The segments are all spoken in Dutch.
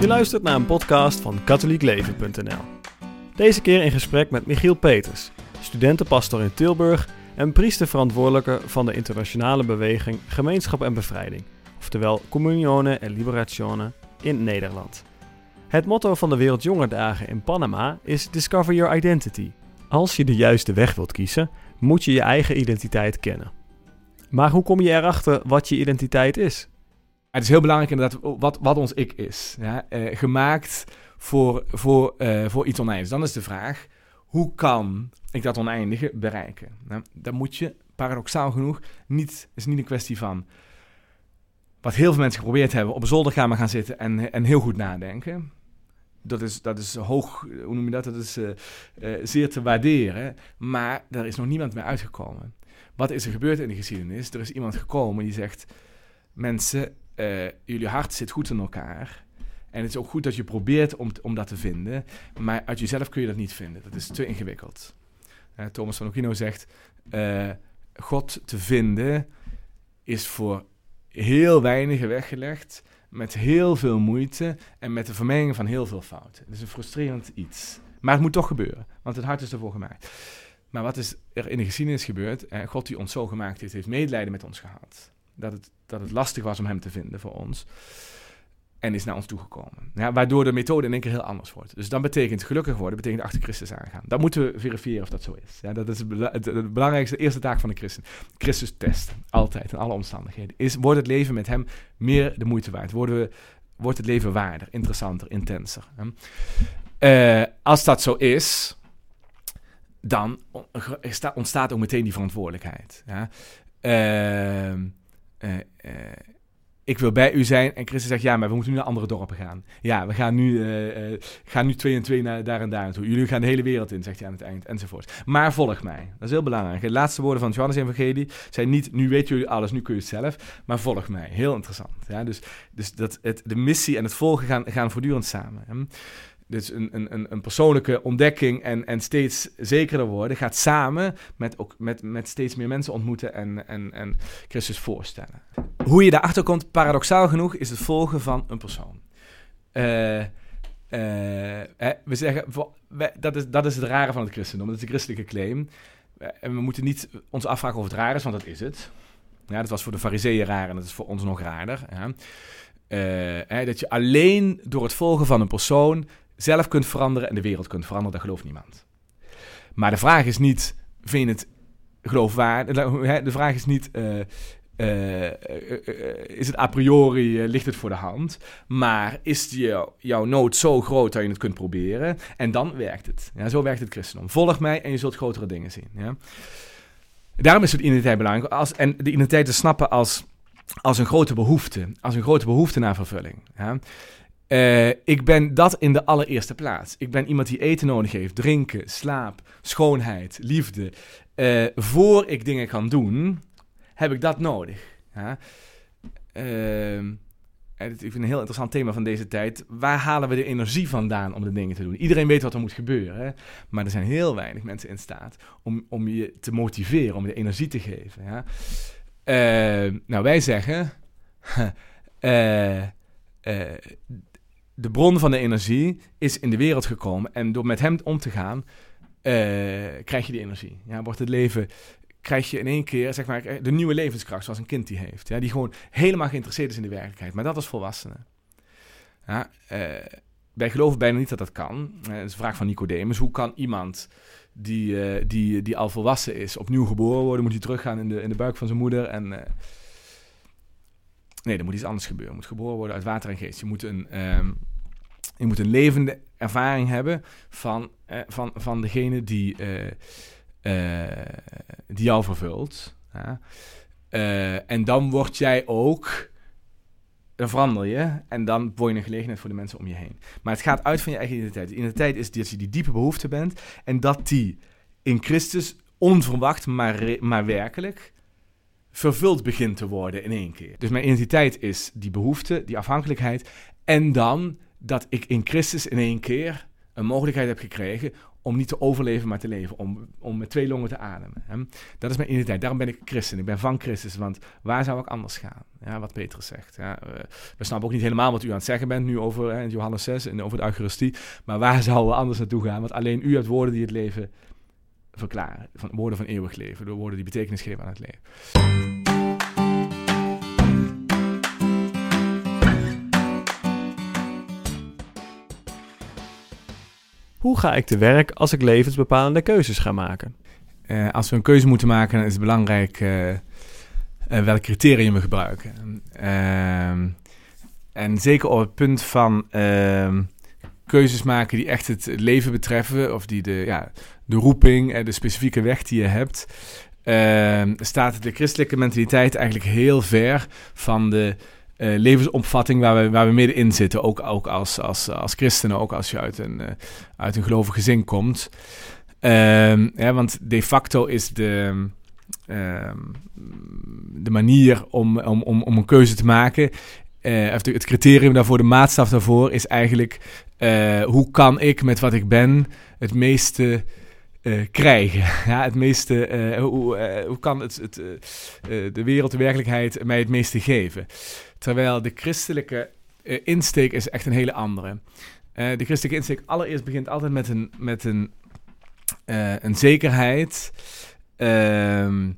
Je luistert naar een podcast van katholiekleven.nl. Deze keer in gesprek met Michiel Peters, studentenpastor in Tilburg en priesterverantwoordelijke van de internationale beweging Gemeenschap en Bevrijding, oftewel Comunione e Liberazione in Nederland. Het motto van de Wereldjongerdagen in Panama is Discover Your Identity. Als je de juiste weg wilt kiezen, moet je je eigen identiteit kennen. Maar hoe kom je erachter wat je identiteit is? Het is heel belangrijk inderdaad wat, wat ons ik is. Eh, gemaakt voor, voor, eh, voor iets oneindigs. Dan is de vraag, hoe kan ik dat oneindige bereiken? Nou, dan moet je, paradoxaal genoeg, niet, is niet een kwestie van... wat heel veel mensen geprobeerd hebben, op een zolderkamer gaan zitten en, en heel goed nadenken. Dat is, dat is hoog, hoe noem je dat? Dat is uh, zeer te waarderen. Maar daar is nog niemand mee uitgekomen. Wat is er gebeurd in de geschiedenis? Er is iemand gekomen die zegt: Mensen, uh, jullie hart zit goed in elkaar. En het is ook goed dat je probeert om, om dat te vinden. Maar uit jezelf kun je dat niet vinden. Dat is te ingewikkeld. Uh, Thomas van Aquino zegt: uh, God te vinden is voor heel weinigen weggelegd. Met heel veel moeite en met de vermenging van heel veel fouten. Het is een frustrerend iets. Maar het moet toch gebeuren, want het hart is ervoor gemaakt. Maar wat is er in de geschiedenis gebeurd? God die ons zo gemaakt heeft, heeft medelijden met ons gehad. Dat het, dat het lastig was om hem te vinden voor ons. En is naar ons toegekomen. Ja, waardoor de methode in één keer heel anders wordt. Dus dan betekent gelukkig worden, betekent achter Christus aangaan. Dan moeten we verifiëren of dat zo is. Ja, dat is het, belangrijkste, eerste taak van de christen. Christus testen, altijd, in alle omstandigheden. Is, wordt het leven met hem meer de moeite waard? Worden we, wordt het leven waarder, interessanter, intenser? Uh, als dat zo is, dan ontstaat ook meteen die verantwoordelijkheid. Ja? Uh, ik wil bij u zijn. En Christus zegt, ja, maar we moeten nu naar andere dorpen gaan. Ja, we gaan nu, uh, gaan nu twee en twee naar daar en daar naartoe. Jullie gaan de hele wereld in, zegt hij aan het eind, enzovoort. Maar volg mij. Dat is heel belangrijk. De laatste woorden van het Johannes-evangelie zijn niet, nu weten jullie alles, nu kun je het zelf. Maar volg mij. Heel interessant. Ja, dus dus dat het, de missie en het volgen gaan, gaan voortdurend samen. Hè? dus een, een, een persoonlijke ontdekking en, en steeds zekerder worden, gaat samen met, ook met, met steeds meer mensen ontmoeten en, en, en Christus voorstellen. Hoe je daarachter komt, paradoxaal genoeg, is het volgen van een persoon. Uh, uh, we zeggen, dat, is, dat is het rare van het christendom, dat is de christelijke claim. En we moeten niet ons afvragen of het raar is, want dat is het. Ja, dat was voor de fariseeën raar en dat is voor ons nog raarder. Ja. Uh, dat je alleen door het volgen van een persoon zelf kunt veranderen en de wereld kunt veranderen, dat gelooft niemand. Maar de vraag is niet, vind je het geloofwaardig? De vraag is niet, uh, uh, is het a priori, ligt het voor de hand? Maar is die, jouw nood zo groot dat je het kunt proberen? En dan werkt het. Ja, zo werkt het christendom. Volg mij en je zult grotere dingen zien. Ja? Daarom is het identiteit belangrijk. Als, en de identiteit te snappen als, als een grote behoefte. Als een grote behoefte naar vervulling. Ja? Uh, ik ben dat in de allereerste plaats. Ik ben iemand die eten nodig heeft, drinken, slaap, schoonheid, liefde. Uh, voor ik dingen kan doen, heb ik dat nodig. Ja? Uh, ik vind een heel interessant thema van deze tijd. Waar halen we de energie vandaan om de dingen te doen? Iedereen weet wat er moet gebeuren, maar er zijn heel weinig mensen in staat om, om je te motiveren, om je de energie te geven. Ja? nou, wij zeggen. de bron van de energie is in de wereld gekomen. En door met hem om te gaan, uh, krijg je die energie. Ja, wordt het leven, krijg je in één keer zeg maar, de nieuwe levenskracht zoals een kind die heeft. Ja, die gewoon helemaal geïnteresseerd is in de werkelijkheid. Maar dat als volwassene. Ja, uh, wij geloven bijna niet dat dat kan. Uh, dat is een vraag van Nicodemus. Hoe kan iemand die, die, die al volwassen is, opnieuw geboren worden? Moet hij teruggaan in de, in de buik van zijn moeder en... Nee, er moet iets anders gebeuren. Je moet geboren worden uit water en geest. Je moet een, um, je moet een levende ervaring hebben van, uh, van, van degene die, uh, uh, die jou vervult. En dan word jij ook, dan verander je en dan word je een gelegenheid voor de mensen om je heen. Maar het gaat uit van je eigen identiteit. De identiteit is dat je die diepe behoefte bent en dat die in Christus onverwacht, maar, maar werkelijk vervuld begint te worden in één keer. Dus mijn identiteit is die behoefte, die afhankelijkheid. En dan dat ik in Christus in één keer een mogelijkheid heb gekregen om niet te overleven, maar te leven. Om, om met twee longen te ademen. Hè. Dat is mijn identiteit. Daarom ben ik christen. Ik ben van Christus. Want waar zou ik anders gaan? Ja, wat Petrus zegt. Ja, we snappen ook niet helemaal wat u aan het zeggen bent nu over hè, Johannes 6 en over de Eucharistie. Maar waar zouden we anders naartoe gaan? Want alleen u hebt woorden die het leven verklaren. Van, woorden van eeuwig leven. Door woorden die betekenis geven aan het leven. Hoe ga ik te werk als ik levensbepalende keuzes ga maken? Uh, als we een keuze moeten maken, is het belangrijk uh, uh, welk criterium we gebruiken. Ehm, en zeker op het punt van ehm, keuzes maken die echt het leven betreffen, of die de, ja, de roeping en de specifieke weg die je hebt, ehm, staat de christelijke mentaliteit eigenlijk heel ver van de uh, levensopvatting waar we, waar we middenin zitten. Ook, ook als, als, als christenen, ook als je uit een, uh, uit een gelovig gezin komt. Ja, want de facto is de, um, de manier om, om, om, om een keuze te maken. Uh, het criterium daarvoor, de maatstaf daarvoor, is eigenlijk hoe kan ik met wat ik ben het meeste krijgen. Ja, het meeste, hoe, hoe kan het, het de wereld, de werkelijkheid mij het meeste geven? Terwijl de christelijke uh, insteek is echt een hele andere. Uh, de christelijke insteek allereerst begint altijd met een, met een, uh, een zekerheid ehm,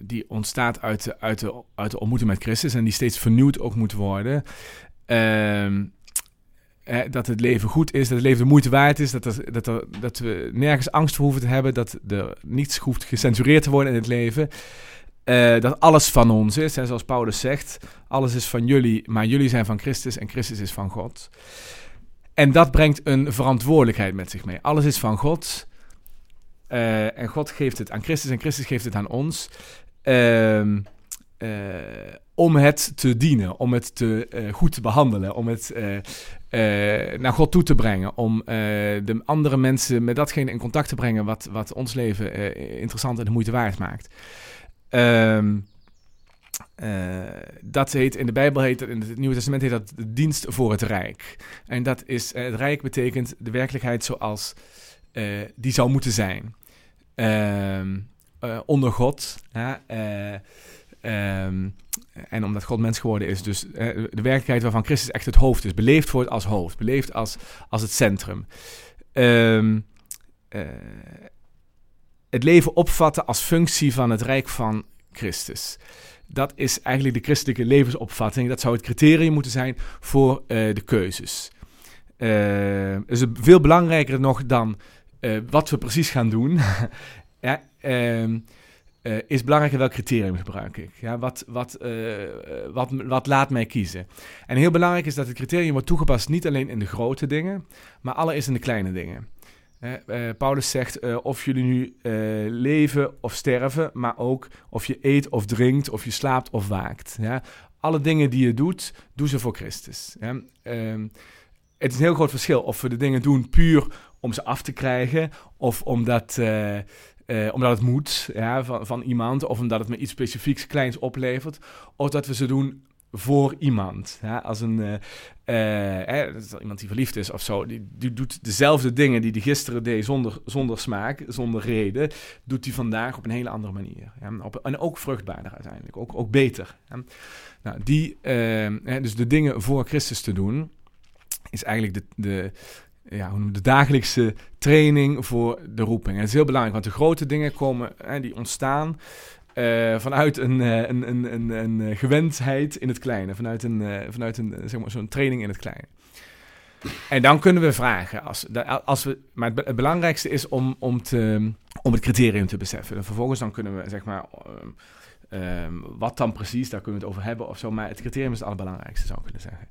die ontstaat uit de, uit, de, uit de ontmoeting met Christus en die steeds vernieuwd ook moet worden. Ehm, dat het leven goed is, dat het leven de moeite waard is, dat, dat, dat we nergens angst voor hoeven te hebben, dat er niets hoeft gecensureerd te worden in het leven. Uh, dat alles van ons is. Zoals Paulus zegt, alles is van jullie, maar jullie zijn van Christus en Christus is van God. En dat brengt een verantwoordelijkheid met zich mee. Alles is van God. Uh, en God geeft het aan Christus en Christus geeft het aan ons. Uh, om het te dienen, om het te, goed te behandelen, om het naar God toe te brengen, om de andere mensen met datgene in contact te brengen wat, wat ons leven interessant en de moeite waard maakt. Um, uh, dat heet, in de Bijbel heet in het Nieuwe Testament heet dat de dienst voor het Rijk. En dat is, uh, het Rijk betekent de werkelijkheid zoals uh, die zou moeten zijn. Ehm, onder God. Um, en omdat God mens geworden is, dus de werkelijkheid waarvan Christus echt het hoofd is. Beleefd wordt als hoofd, beleefd als, als het centrum. Um, het leven opvatten als functie van het rijk van Christus. Dat is eigenlijk de christelijke levensopvatting. Dat zou het criterium moeten zijn voor uh, de keuzes. Uh, is veel belangrijker nog dan uh, wat we precies gaan doen. ja, ehm, is belangrijk welk criterium gebruik ik. Ja, wat, wat, wat, wat laat mij kiezen. En heel belangrijk is dat het criterium wordt toegepast niet alleen in de grote dingen, maar allereerst in de kleine dingen. Uh, Paulus zegt uh, of jullie nu uh, leven of sterven, maar ook of je eet of drinkt, of je slaapt of waakt. Alle dingen die je doet, doe ze voor Christus. Ehm, het is een heel groot verschil of we de dingen doen puur om ze af te krijgen, of omdat, omdat het moet ja, van, van iemand, of omdat het me iets specifieks kleins oplevert, of dat we ze doen voor iemand. Ja, als een, uh, uh, iemand die verliefd is of zo, die, doet dezelfde dingen die die gisteren deed zonder, zonder smaak, zonder reden, doet hij vandaag op een hele andere manier. Ja, op, en ook vruchtbaarder uiteindelijk, ook, ook beter. Nou, die, uh, dus de dingen voor Christus te doen, is eigenlijk de, de, ja, de dagelijkse training voor de roeping. En is heel belangrijk, want de grote dingen komen, die ontstaan uh, vanuit een, uh, een, een, een, een, gewendheid in het kleine. Vanuit, een, vanuit een, zeg maar, zo'n training in het kleine. En dan kunnen we vragen. Als, als we, maar het, belangrijkste is om, om, te, om het criterium te beseffen. En vervolgens dan kunnen we, zeg maar, um, wat dan precies, daar kunnen we het over hebben of zo. Maar het criterium is het allerbelangrijkste, zou ik kunnen zeggen.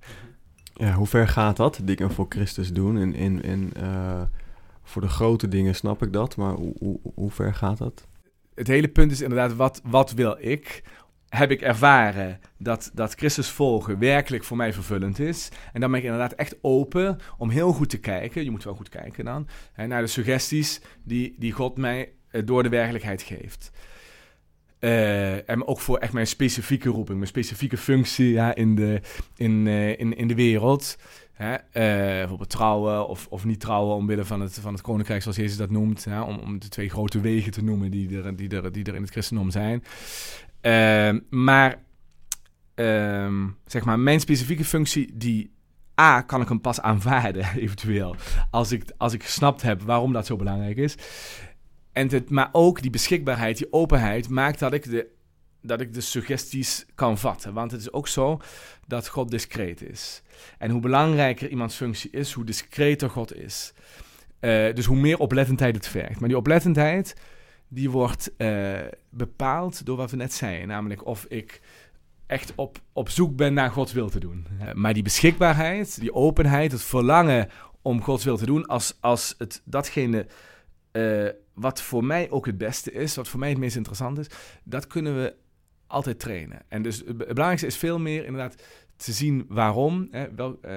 Ja, hoe ver gaat dat, dingen voor Christus doen? In, in, in, voor de grote dingen snap ik dat, maar hoe, hoe, hoe ver gaat dat? Het hele punt is inderdaad, wat, wat wil ik? Heb ik ervaren dat, dat Christus volgen werkelijk voor mij vervullend is? En dan ben ik inderdaad echt open om heel goed te kijken. Je moet wel goed kijken dan. Hè, naar de suggesties die, die God mij eh, door de werkelijkheid geeft. Uh, en ook voor echt mijn specifieke roeping, mijn specifieke functie ja, in, de, in, uh, in, in de wereld. Hè? Uh, bijvoorbeeld trouwen of, of niet trouwen omwille van het, van het koninkrijk, zoals Jezus dat noemt. Hè? Om, om de twee grote wegen te noemen die er, die die er in het christendom zijn. maar, ehm, zeg maar, mijn specifieke functie, die A, kan ik hem pas aanvaarden, eventueel, als ik, als ik gesnapt heb waarom dat zo belangrijk is. En het, maar ook die beschikbaarheid, die openheid, maakt dat ik, de, dat ik de suggesties kan vatten. Want het is ook zo dat God discreet is. En hoe belangrijker iemands functie is, hoe discreter God is. Uh, dus hoe meer oplettendheid het vergt. Maar die oplettendheid, die wordt uh, bepaald door wat we net zeiden. Namelijk of ik echt op, op zoek ben naar Gods wil te doen. Uh, maar die beschikbaarheid, die openheid, het verlangen om Gods wil te doen, als, als het datgene wat voor mij ook het beste is, wat voor mij het meest interessant is, dat kunnen we altijd trainen. En dus het belangrijkste is veel meer inderdaad te zien waarom, hè, wel, uh,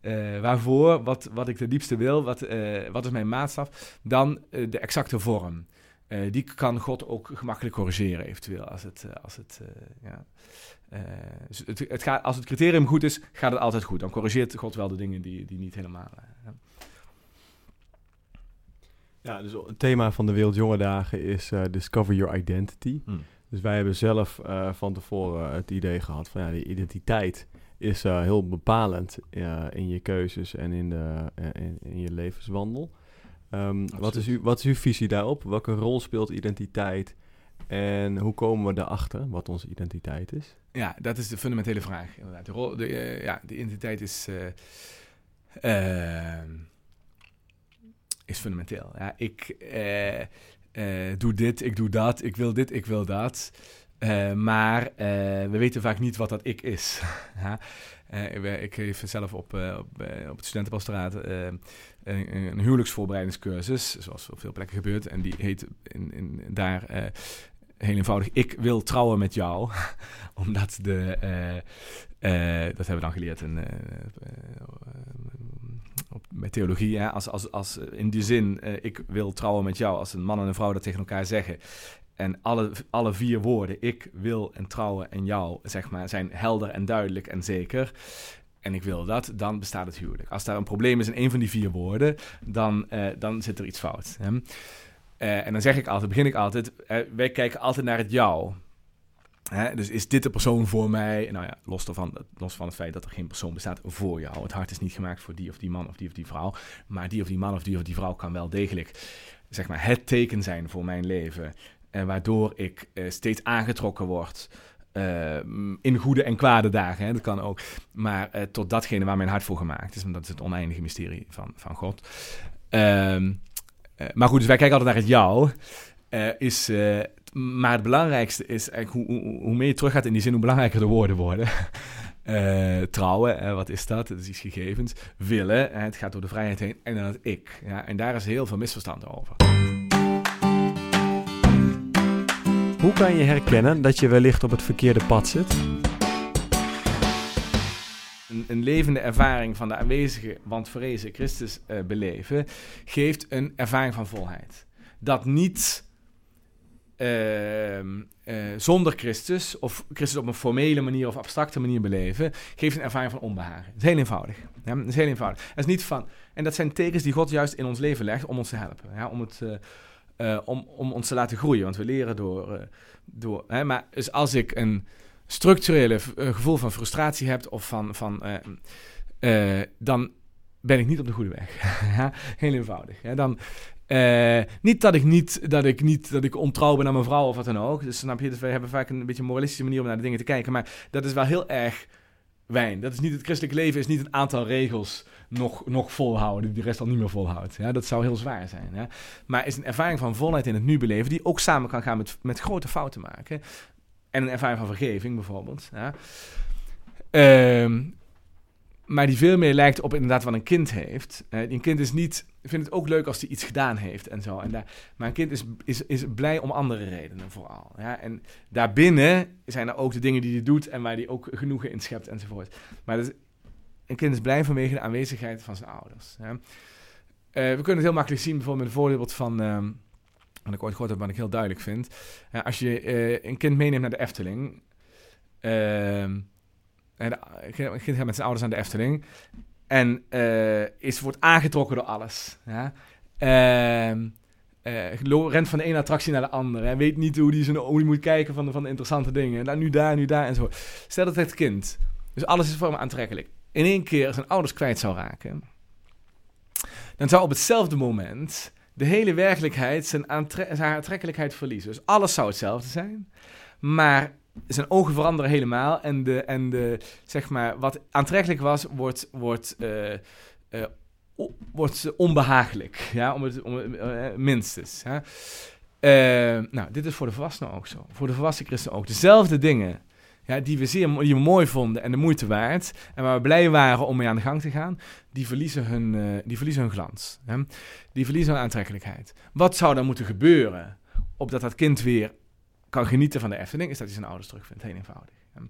uh, waarvoor, wat, wat ik de diepste wil, wat, uh, wat is mijn maatstaf, dan de exacte vorm. die kan God ook gemakkelijk corrigeren, eventueel, als het, als het, ja. Dus het gaat, als het criterium goed is, gaat het altijd goed. Dan corrigeert God wel de dingen die, die niet helemaal... Ja, dus het thema van de Wereld Dagen is uh, Discover Your Identity. Hmm. Dus wij hebben zelf uh, van tevoren het idee gehad van ja, die identiteit is uh, heel bepalend in je keuzes en in, de, in, in je levenswandel. Um, wat, is u, wat is uw visie daarop? Welke rol speelt identiteit? En hoe komen we erachter wat onze identiteit is? Ja, dat is de fundamentele vraag. Inderdaad. De, rol, de, ja, de identiteit is ehm, is fundamenteel. Ja, ik eh, eh, doe dit, ik doe dat, ik wil dit, ik wil dat. Uh, maar we weten vaak niet wat dat ik is. ik, ik, geef zelf op, op, op het studentenpastoraat een, een, huwelijksvoorbereidingscursus, zoals op veel plekken gebeurt. En die heet in, in, daar heel eenvoudig, ik wil trouwen met jou. Omdat de, dat hebben we dan geleerd in theologie, hè, als, als, als in die zin, uh, ik wil trouwen met jou, als een man en een vrouw dat tegen elkaar zeggen. En alle, alle vier woorden, ik wil en trouwen en jou, zeg maar, zijn helder en duidelijk en zeker. En ik wil dat, dan bestaat het huwelijk. Als daar een probleem is in een van die vier woorden, dan, uh, dan zit er iets fout. Hè? En dan zeg ik altijd, begin ik altijd, wij kijken altijd naar het jou. Dus is dit de persoon voor mij? Nou ja, los, ervan, los van het feit dat er geen persoon bestaat voor jou. Het hart is niet gemaakt voor die of die man of die of die vrouw. Maar die of die man of die of die vrouw kan wel degelijk zeg maar, het teken zijn voor mijn leven. En eh, waardoor ik uh, steeds aangetrokken word. Uh, in goede en kwade dagen, hè, dat kan ook. Maar uh, tot datgene waar mijn hart voor gemaakt is. En dat is het oneindige mysterie van, van God. Uh, maar goed, dus wij kijken altijd naar het jou. is maar het belangrijkste is eigenlijk hoe, hoe, hoe meer je teruggaat in die zin, hoe belangrijker de woorden worden. Uh, trouwen, wat is dat? Dat is iets gegevens. Willen, het gaat door de vrijheid heen. En dan het ik. Ja, en daar is heel veel misverstand over. Hoe kan je herkennen dat je wellicht op het verkeerde pad zit? Een, een levende ervaring van de aanwezige, want vrezen Christus uh, beleven, geeft een ervaring van volheid. Dat niet Ehm, eh, zonder Christus, of Christus op een formele manier of abstracte manier beleven, geeft een ervaring van onbehagen. Het is heel eenvoudig. Ja, het is heel eenvoudig. Het is niet van, en dat zijn tekens die God juist in ons leven legt om ons te helpen. Ja, om, het, uh, uh, om, om ons te laten groeien, want we leren door. door hè, maar dus als ik een structurele gevoel van frustratie heb of van. van dan ben ik niet op de goede weg. heel eenvoudig. Dan, uh, niet dat ik niet, dat ik niet, dat ik ontrouw ben aan mijn vrouw of wat dan ook. Dus snap je, dus wij hebben vaak een beetje een moralistische manier om naar de dingen te kijken. Maar dat is wel heel erg wijn. Dat is niet het christelijk leven, is niet een aantal regels nog, nog volhouden, die de rest al niet meer volhoudt. Ja, dat zou heel zwaar zijn. Ja. Maar is een ervaring van volheid in het nu beleven, die ook samen kan gaan met, met grote fouten maken. En een ervaring van vergeving bijvoorbeeld. Ja. Uh, maar die veel meer lijkt op inderdaad wat een kind heeft. Een kind is niet, vindt het ook leuk als hij iets gedaan heeft en zo. En maar een kind is, is, is blij om andere redenen vooral. Ja? En daarbinnen zijn er ook de dingen die hij doet en waar hij ook genoegen in schept enzovoort. Maar een kind is blij vanwege de aanwezigheid van zijn ouders. Uh, we kunnen het heel makkelijk zien bijvoorbeeld met een voorbeeld van... Uh, wat ik ooit gehoord heb, wat ik heel duidelijk vind. Als je eh, een kind meeneemt naar de Efteling. En kind gaat met zijn ouders aan de Efteling. En eh, is, wordt aangetrokken door alles. Ehm, eh, rent van de ene attractie naar de andere. En weet niet hoe die moet kijken van de, van interessante dingen. Nou, nu daar, nu daar en zo. Stel dat het kind. Dus alles is voor hem aantrekkelijk. In één keer zijn ouders kwijt zou raken. Dan zou op hetzelfde moment de hele werkelijkheid zijn aantrekkelijkheid verliezen. Dus alles zou hetzelfde zijn. Maar zijn ogen veranderen helemaal. En, de, en de, zeg maar, wat aantrekkelijk was, wordt, wordt, eh, eh, wordt onbehagelijk. Ja, om het, om, eh, minstens. Eh, nou, dit is voor de volwassenen ook zo. Voor de volwassen christen ook. Dezelfde dingen ja, die we zeer die we mooi vonden en de moeite waard. En waar we blij waren om mee aan de gang te gaan. Die verliezen hun, die verliezen hun glans. Hè? Die verliezen hun aantrekkelijkheid. Wat zou dan moeten gebeuren opdat dat kind weer kan genieten van de Efteling? Is dat hij zijn ouders terugvindt. Heel eenvoudig. hè.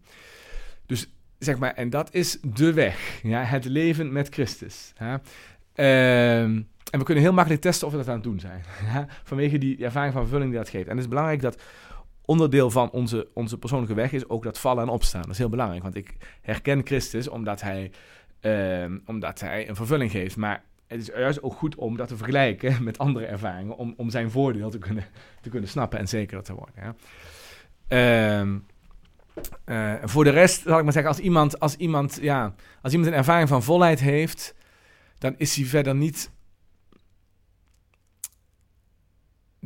Dus zeg maar, en dat is de weg. Ja? Het leven met Christus. Ehm, en we kunnen heel makkelijk testen of we dat aan het doen zijn. Ja? Vanwege die ervaring van vervulling die dat geeft. En het is belangrijk dat onderdeel van onze, onze persoonlijke weg is ook dat vallen en opstaan. Dat is heel belangrijk, want ik herken Christus omdat hij, ehm, omdat hij een vervulling geeft. Maar het is juist ook goed om dat te vergelijken met andere ervaringen, om, om zijn voordeel te kunnen, te kunnen snappen en zeker te worden. Ja. Ehm, eh, voor de rest zal ik maar zeggen, als iemand, als, iemand, ja, als iemand een ervaring van volheid heeft, dan is hij verder niet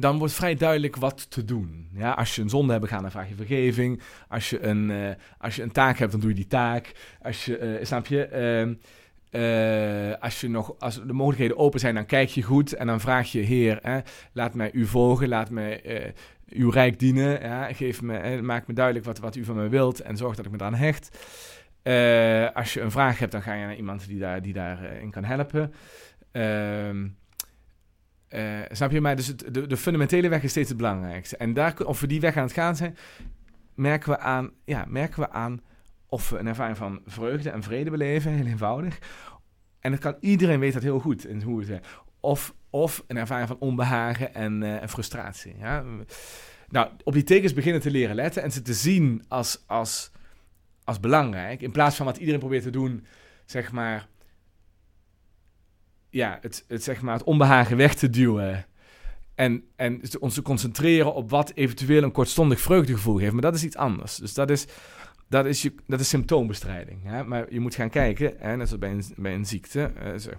dan wordt vrij duidelijk wat te doen. Ja, als je een zonde hebt begaan, dan vraag je vergeving. Als je een, eh, als je een taak hebt, dan doe je die taak. Als je, eh, snap je? Eh, als, je nog, als de mogelijkheden open zijn, dan kijk je goed en dan vraag je, Heer, hè, laat mij u volgen, laat mij eh, uw rijk dienen. Ja, geef me, maak me duidelijk wat, wat u van mij wilt en zorg dat ik me eraan hecht. Eh, als je een vraag hebt, dan ga je naar iemand die daarin die daar, eh, in kan helpen. Ehm eh, snap je? Maar dus het, de, de fundamentele weg is steeds het belangrijkste. En daar, of we die weg aan het gaan zijn, merken we aan, ja, merken we aan of een ervaring van vreugde en vrede beleven, heel eenvoudig. En dat kan iedereen weet dat heel goed in hoe het. Of, of een ervaring van onbehagen en, eh, en frustratie. Ja? Nou, op die tekens beginnen te leren letten en ze te zien als, als, als belangrijk. In plaats van wat iedereen probeert te doen, zeg maar ja, het, het, zeg maar, het onbehagen weg te duwen. En, en ons te concentreren op wat eventueel een kortstondig vreugdegevoel geeft. Maar dat is iets anders. Dus dat is, dat is, je, dat is symptoombestrijding. Hè? Maar je moet gaan kijken, hè, net zoals bij een, bij een ziekte. eh, zo,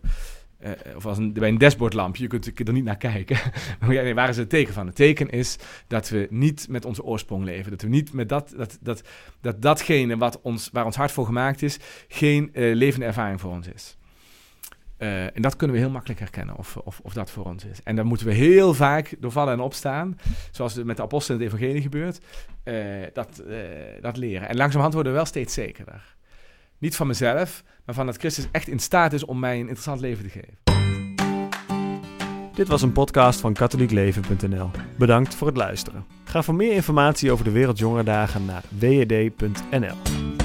eh, of als een, bij een dashboardlampje, je kunt, er niet naar kijken. waar is het teken van? Het teken is dat we niet met onze oorsprong leven. Dat we niet met dat, dat, dat, dat datgene wat ons, waar ons hart voor gemaakt is, geen eh, levende ervaring voor ons is. Eh, en dat kunnen we heel makkelijk herkennen of, of, of dat voor ons is. En dan moeten we heel vaak door vallen en opstaan, zoals het met de apostelen in het evangelie gebeurt, eh, dat, eh, dat leren. En langzamerhand worden we wel steeds zekerder. Niet van mezelf, maar van dat Christus echt in staat is om mij een interessant leven te geven. Dit was een podcast van katholiekleven.nl. Bedankt voor het luisteren. Ga voor meer informatie over de Wereldjongerendagen naar wed.nl.